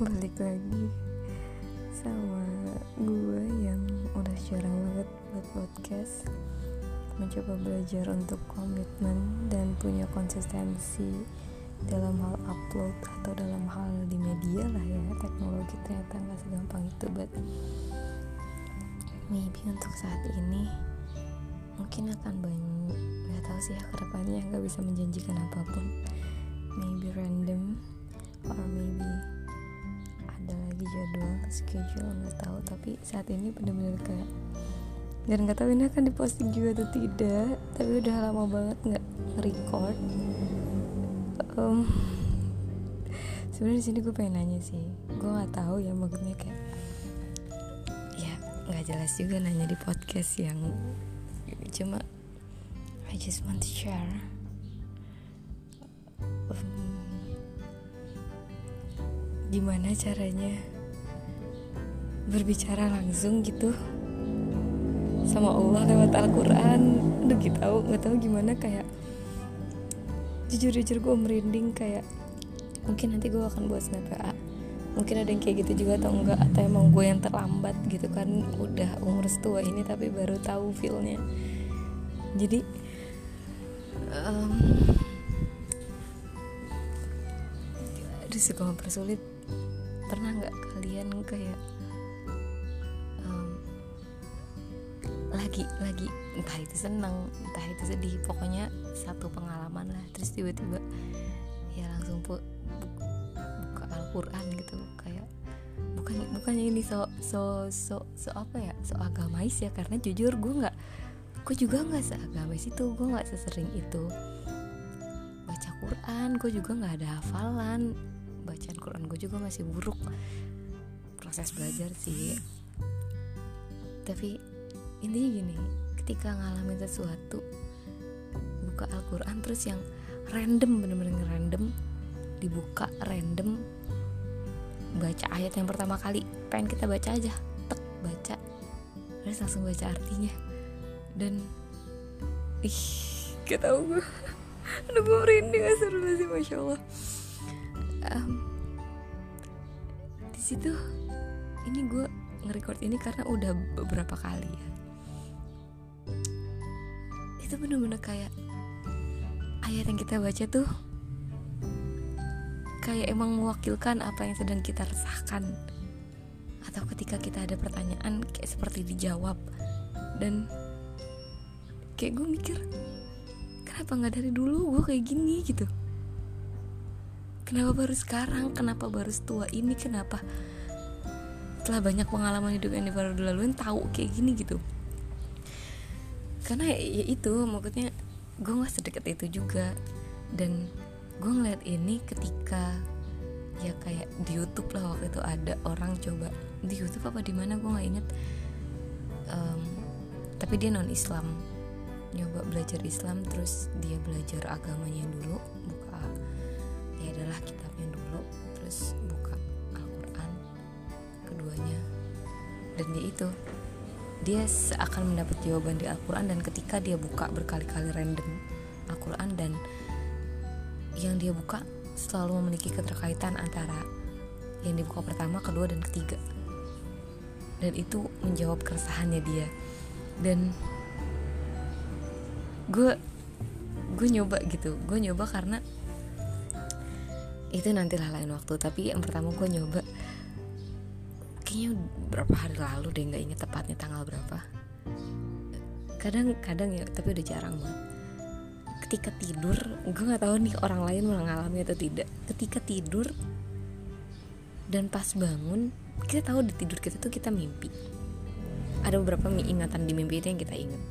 balik lagi sama gue yang udah jarang banget buat podcast mencoba belajar untuk komitmen dan punya konsistensi dalam hal upload atau dalam hal di media lah ya. Teknologi ternyata nggak segampang itu but maybe untuk saat ini mungkin akan banyak nggak tahu sih ya ke depannya nggak bisa menjanjikan apa pun. Maybe random or maybe lagi jadwal schedule nggak tahu. Tapi saat ini benar-benar kayak dan nggak tahu ini akan diposting juga atau tidak tapi udah lama banget nggak record. Um, sebenarnya di sini gue pengen nanya sih gue nggak tahu ya maksudnya kayak ya nggak jelas juga nanya di podcast yang cuma I just want to share. Um, gimana caranya berbicara langsung gitu sama Allah lewat Al-Quran? Aduh gitu tahu nggak tahu gimana kayak jujur-jujur gue merinding kayak mungkin nanti gue akan buat snap WA mungkin ada yang kayak gitu juga atau enggak atau emang gue yang terlambat gitu kan udah umur setua ini tapi baru tahu feelnya. Jadi um, aduh suka mempersulit pernah nggak kalian kayak um, lagi lagi entah itu seneng entah itu sedih pokoknya satu pengalaman lah terus tiba-tiba ya langsung bu, buka Al-Quran gitu kayak bukan bukannya ini so so so so apa ya so agamais ya karena jujur gue nggak gue juga nggak seagamais itu gue nggak sesering itu baca Quran gue juga nggak ada hafalan bacaan Quran gue juga masih buruk. Proses belajar sih. Tapi intinya gini ketika ngalamin sesuatu buka Al-Quran terus yang random bener-bener random dibuka random baca ayat yang pertama kali pengen kita baca aja tek baca. Terus langsung baca artinya. Dan ih gak tau gue aduh gue merinding sih masya Allah um, di situ ini gue nge-record ini karena udah beberapa kali ya. Itu bener-bener kayak ayat yang kita baca tuh kayak emang mewakilkan apa yang sedang kita resahkan. Atau ketika kita ada pertanyaan kayak seperti dijawab. Dan kayak gue mikir kenapa nggak dari dulu gue kayak gini? gitu kenapa baru sekarang? Kenapa baru setua ini? Kenapa? Setelah banyak pengalaman hidup yang baru dilaluin tahu kayak gini gitu. Karena ya, itu maksudnya gue nggak sedekat itu juga. Dan gue ngeliat ini ketika ya kayak di YouTube lah waktu itu ada orang coba. Di YouTube apa di mana? Gue nggak inget um, tapi dia non Islam nyoba belajar Islam terus dia belajar agamanya dulu dia itu. Dia akan mendapat jawaban di Al-Quran dan ketika dia buka berkali-kali random Al-Quran dan yang dia buka selalu memiliki keterkaitan antara yang dibuka pertama, kedua, dan ketiga. Dan itu menjawab keresahannya dia. Dan gue gue nyoba gitu. Gue nyoba karena itu nantilah lain waktu. Tapi yang pertama gue nyoba kayaknya berapa hari lalu deh nggak inget tepatnya tanggal berapa. Kadang-kadang ya tapi udah jarang banget. Ketika tidur gue nggak tahu nih orang lain mengalami atau tidak. Ketika tidur dan pas bangun kita tahu di tidur kita tuh kita mimpi. Ada beberapa ingatan di mimpi itu yang kita ingat.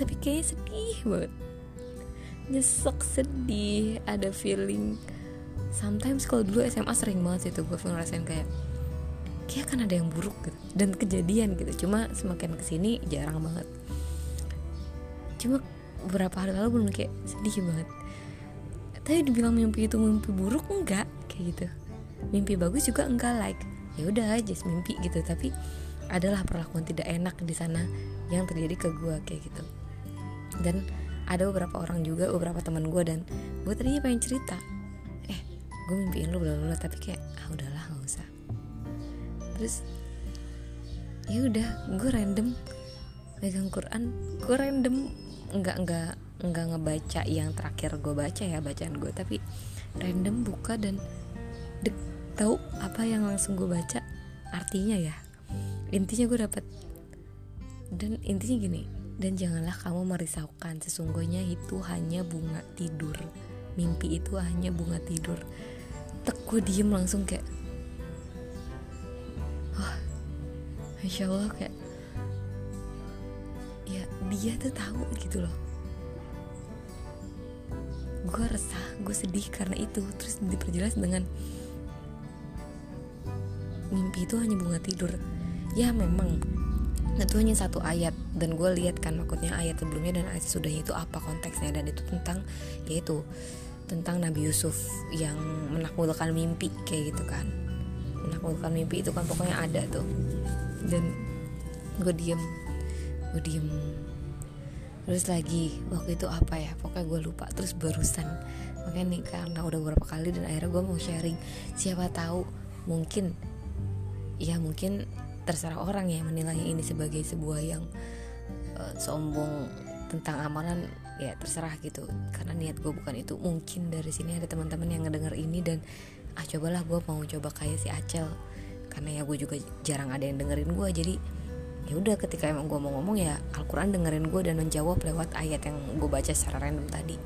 Tapi kayaknya sedih banget. Nyesek sedih ada feeling. Sometimes kalau dulu SMA sering banget sih tuh gue ngerasain kayak kayak kan ada yang buruk gitu dan kejadian gitu. Cuma semakin ke sini jarang banget. Cuma beberapa hari lalu belum kayak sedih banget. Tapi dibilang mimpi itu mimpi buruk enggak. Kayak gitu. Mimpi bagus juga enggak like ya udah aja mimpi gitu. Tapi adalah perlakuan tidak enak di sana yang terjadi ke gue kayak gitu. Dan ada beberapa orang juga beberapa teman gue dan gue tadinya pengen cerita eh gue mimpiin lu bla bla tapi kayak ah udahlah nggak usah terus ya udah gue random megang Quran. Gue random nggak nggak nggak ngebaca yang terakhir gue baca ya bacaan gue tapi random buka dan dek tahu apa yang langsung gue baca? Artinya ya intinya gue dapat dan intinya gini dan janganlah kamu merisaukan. Sesungguhnya itu hanya bunga tidur. Mimpi itu hanya bunga tidur. Tek gue diem langsung kayak masya allah kayak ya dia tuh tahu gitu loh. Gue resah gue sedih karena itu. Terus diperjelas dengan mimpi itu hanya bunga tidur. Ya memang. Itu hanya satu ayat dan gue lihat kan maksudnya ayat sebelumnya dan ayat sesudahnya itu apa konteksnya dan itu tentang yaitu tentang Nabi Yusuf yang menaklukkan mimpi kayak gitu kan menaklukkan mimpi itu kan pokoknya ada tuh. Dan gue diem gue diem. Terus lagi waktu itu apa ya pokoknya gue lupa. Terus barusan makanya nih karena udah beberapa kali dan akhirnya gue mau sharing. Siapa tahu mungkin ya mungkin terserah orang ya menilai ini sebagai sebuah yang uh, sombong tentang amalan ya terserah gitu. Karena niat gue bukan itu. Mungkin dari sini ada teman-teman yang ngedenger ini dan ah cobalah gue mau coba kayak si Acel. Karena ya gue juga jarang ada yang dengerin gue jadi ya udah ketika emang gue mau ngomong ya Al-Quran dengerin gue dan menjawab lewat ayat yang gue baca secara random tadi.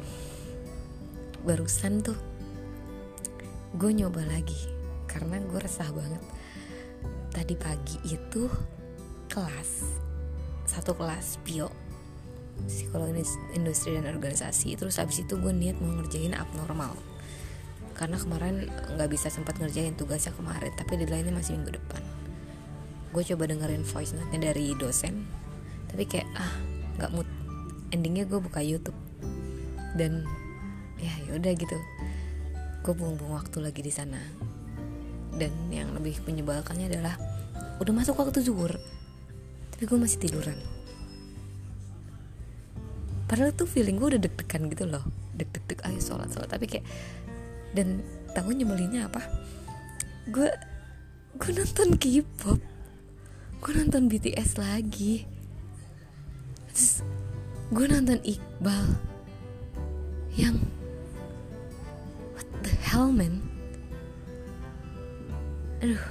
Barusan tuh gue nyoba lagi karena gue resah banget. Tadi pagi itu kelas satu kelas bio psikologi industri dan organisasi. Terus abis itu gue niat mau ngerjain abnormal karena kemarin nggak bisa sempat ngerjain tugasnya kemarin tapi deadline-nya masih minggu depan. Gue coba dengerin voice note-nya dari dosen tapi kayak ah nggak mood. Endingnya gue buka YouTube. Dan ya yaudah gitu. Gue buang-buang waktu lagi di sana. Dan yang lebih menyebalkannya adalah udah masuk waktu zuhur tapi gue masih tiduran. Padahal tuh feeling gue udah deg-degan gitu loh. Deg-deg ayo sholat sholat. Tapi kayak dan tahu nyebelinnya apa? Gue gue nonton K-pop. Gue nonton BTS lagi. Terus gue nonton Iqbal yang what the hell man? Aduh.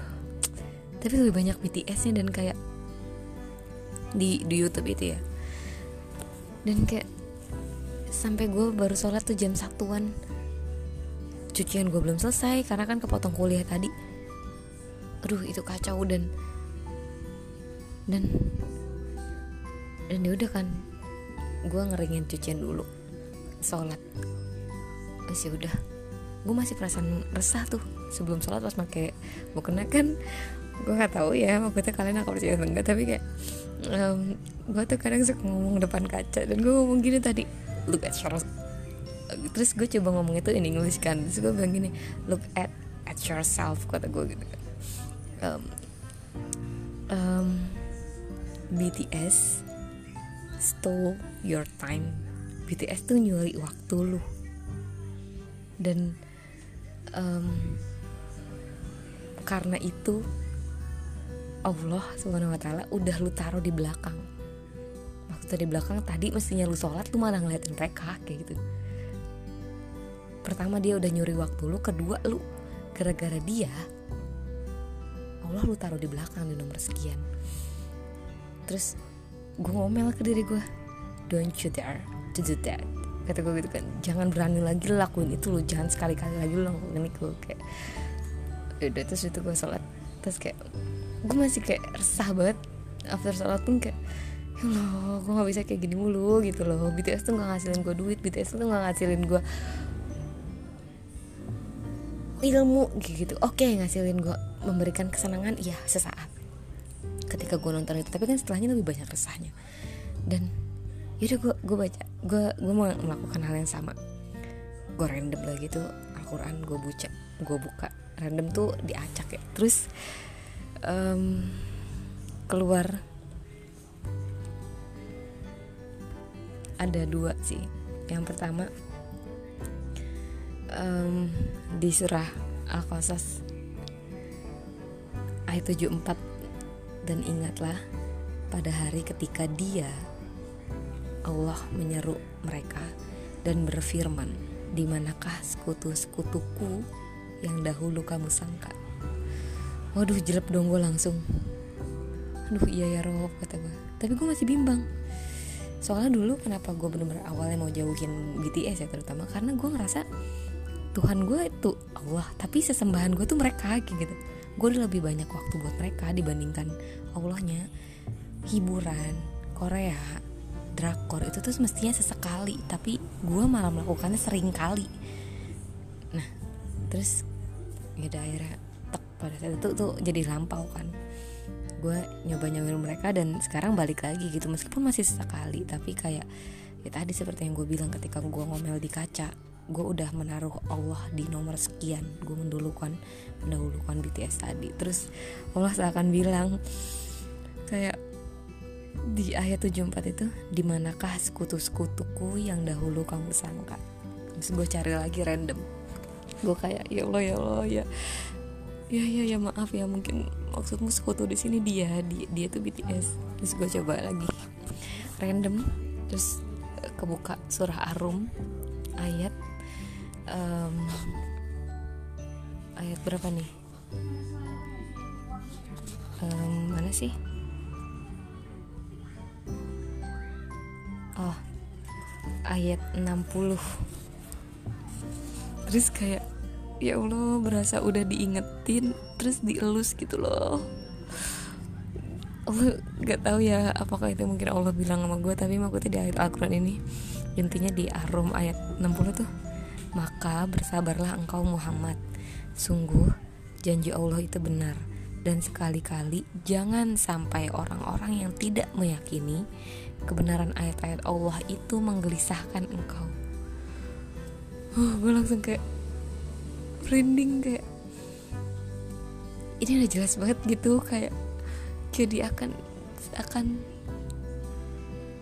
Tapi lebih banyak BTS-nya dan kayak di di YouTube itu ya. Dan kayak sampai gue baru sholat tuh jam satuan cucian gue belum selesai karena kan kepotong kuliah tadi. Aduh itu kacau dan dan dan ya udah kan gue ngeringin cucian dulu sholat. Masih udah gue masih perasaan resah tuh sebelum sholat pas pakai mukena kan. Gue nggak tahu ya maksudnya kalian akan percaya atau enggak tapi kayak um, gue tuh kadang suka ngomong depan kaca dan gue ngomong gini tadi at yourself terus gue coba ngomong itu in English kan. Terus gue bilang gini look at at yourself kata gue gitu kan. Um, um, BTS stole your time. BTS tuh nyuri waktu lu. Dan um, karena itu Allah subhanahu wa taala udah lu taruh di belakang. Waktu di belakang tadi mestinya lu sholat lu malah ngeliatin mereka kayak gitu pertama dia udah nyuri waktu lu kedua lu. Gara-gara dia Allah lu taruh di belakang di nomor sekian. Terus gue ngomel ke diri gue don't you dare to do that. Kata gue gitu kan jangan berani lagi lakuin itu lu jangan sekali-kali lagi lu lakuin itu. Kayak ya udah terus itu gue sholat. Terus kayak gue masih kayak resah banget after sholat pun kayak ya Allah gue gak bisa kayak gini mulu gitu loh. BTS tuh gak ngasilin gue duit BTS tuh gak ngasilin gue ilmu gitu. Oke ngasilin gue memberikan kesenangan iya sesaat. Ketika gue nonton itu tapi kan setelahnya lebih banyak resahnya. Dan yaudah gue gue baca gue gue mau melakukan hal yang sama. Gue random lagi tuh Al-Quran gue buka gue buka. Random tuh diacak ya. Terus um, keluar. Ada dua sih. Yang pertama um, di surah Al-Qasas ayat 74 dan ingatlah pada hari ketika dia Allah menyeru mereka dan berfirman di manakah sekutu-sekutuku yang dahulu kamu sangka? Waduh jelek dong gue langsung. Aduh iya ya Rob kata gue tapi gue masih bimbang. Soalnya dulu kenapa gue bener-bener awalnya mau jauhin BTS ya terutama? Karena gue ngerasa Tuhan gue itu Allah tapi sesembahan gue tuh mereka gitu. Gue udah lebih banyak waktu buat mereka dibandingkan Allahnya. Hiburan Korea drakor itu tuh mestinya sesekali tapi gue malah melakukannya sering kali nah terus ya akhirnya tek pada saat itu tuh jadi lampau kan. Gue nyoba nyobain mereka dan sekarang balik lagi gitu meskipun masih sekali tapi kayak ya tadi seperti yang gue bilang ketika gue ngomel di kaca gue udah menaruh Allah di nomor sekian. Gue mendulukan mendahulukan BTS tadi. Terus Allah seakan bilang kayak di ayat 74 itu di manakah sekutu-sekutuku yang dahulu kamu sangka? Terus gue cari lagi random. Gue kayak ya Allah ya Allah ya ya ya ya maaf ya mungkin maksudmu sekutu di sini dia dia dia tuh BTS terus gue coba lagi. Random terus kebuka surah Arum ayat um, ayat berapa nih? Um, mana sih? Oh ayat 60 terus kayak ya Allah berasa udah diingetin terus dielus gitu loh. Allah gak tahu ya apakah itu mungkin Allah bilang sama gue tapi maksudnya di ayat Al-Quran ini intinya di Arum ayat 60 tuh maka bersabarlah engkau Muhammad. Sungguh janji Allah itu benar. Dan sekali-kali jangan sampai orang-orang yang tidak meyakini kebenaran ayat-ayat Allah itu menggelisahkan engkau. Uh, gue langsung kayak merinding kayak ini udah jelas banget gitu kayak jadi akan akan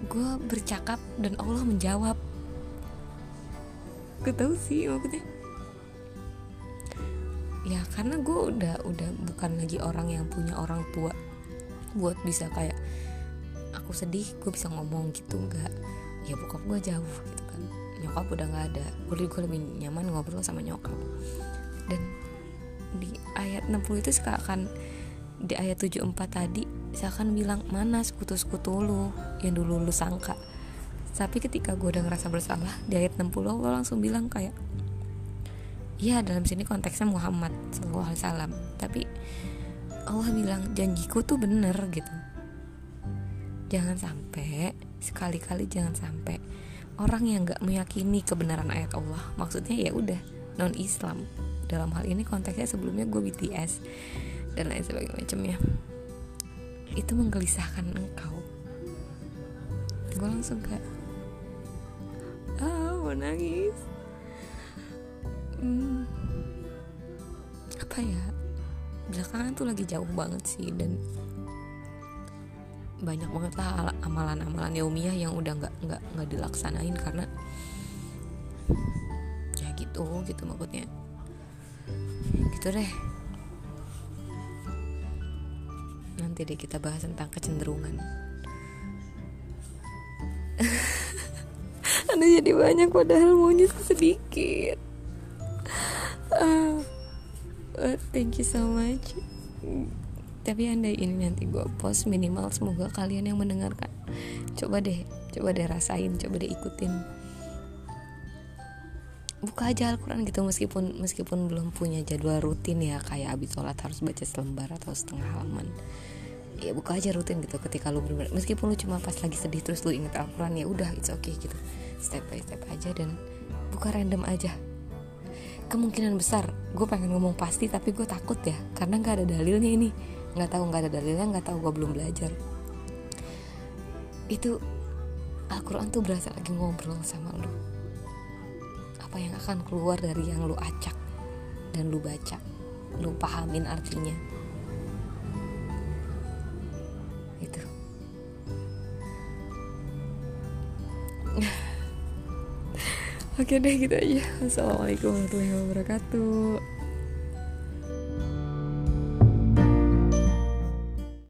gue bercakap dan Allah menjawab gue tahu sih maksudnya. Ya karena gue udah udah bukan lagi orang yang punya orang tua buat bisa kayak aku sedih gue bisa ngomong gitu nggak. Ya bokap gue jauh gitu kan. Nyokap udah nggak ada. Gue lebih nyaman ngobrol sama nyokap. Dan di ayat 60 itu seakan di ayat 74 tadi seakan bilang mana sekutu-sekutu lu yang dulu lu sangka tapi ketika gue udah ngerasa bersalah di ayat 60 gue langsung bilang kayak iya dalam sini konteksnya Muhammad Sallallahu Alaihi Wasallam. Tapi Allah bilang janjiku tuh bener gitu. Jangan sampai sekali-kali jangan sampai orang yang gak meyakini kebenaran ayat Allah maksudnya ya udah non Islam dalam hal ini konteksnya sebelumnya gue BTS dan lain sebagainya macamnya itu menggelisahkan engkau. Gue langsung kayak mau nangis hmm, apa ya? Belakangan tuh lagi jauh banget sih dan banyak banget lah amalan-amalan yaumiyah yang udah nggak nggak nggak dilaksanain karena ya gitu gitu maksudnya. Gitu deh. Nanti deh kita bahas tentang kecenderungan ada jadi banyak padahal maunya sedikit. Uh, uh, thank you so much. Tapi anda ini nanti gue post minimal semoga kalian yang mendengarkan. Coba deh coba deh rasain coba deh ikutin. Buka aja Al-Quran gitu meskipun meskipun belum punya jadwal rutin ya kayak abis sholat harus baca selembar atau setengah halaman ya buka aja rutin gitu ketika lu bener, -bener meskipun lu cuma pas lagi sedih terus lu inget Al-Quran ya udah it's okay gitu. Step by step aja dan buka random aja. Kemungkinan besar gue pengen ngomong pasti tapi gue takut ya karena nggak ada dalilnya ini. Nggak tahu nggak ada dalilnya nggak tahu gue belum belajar. Itu Al-Quran tuh berasa lagi ngobrol sama lu. Apa yang akan keluar dari yang lu acak dan lu baca lu pahamin artinya oke deh gitu aja. Assalamualaikum warahmatullahi wabarakatuh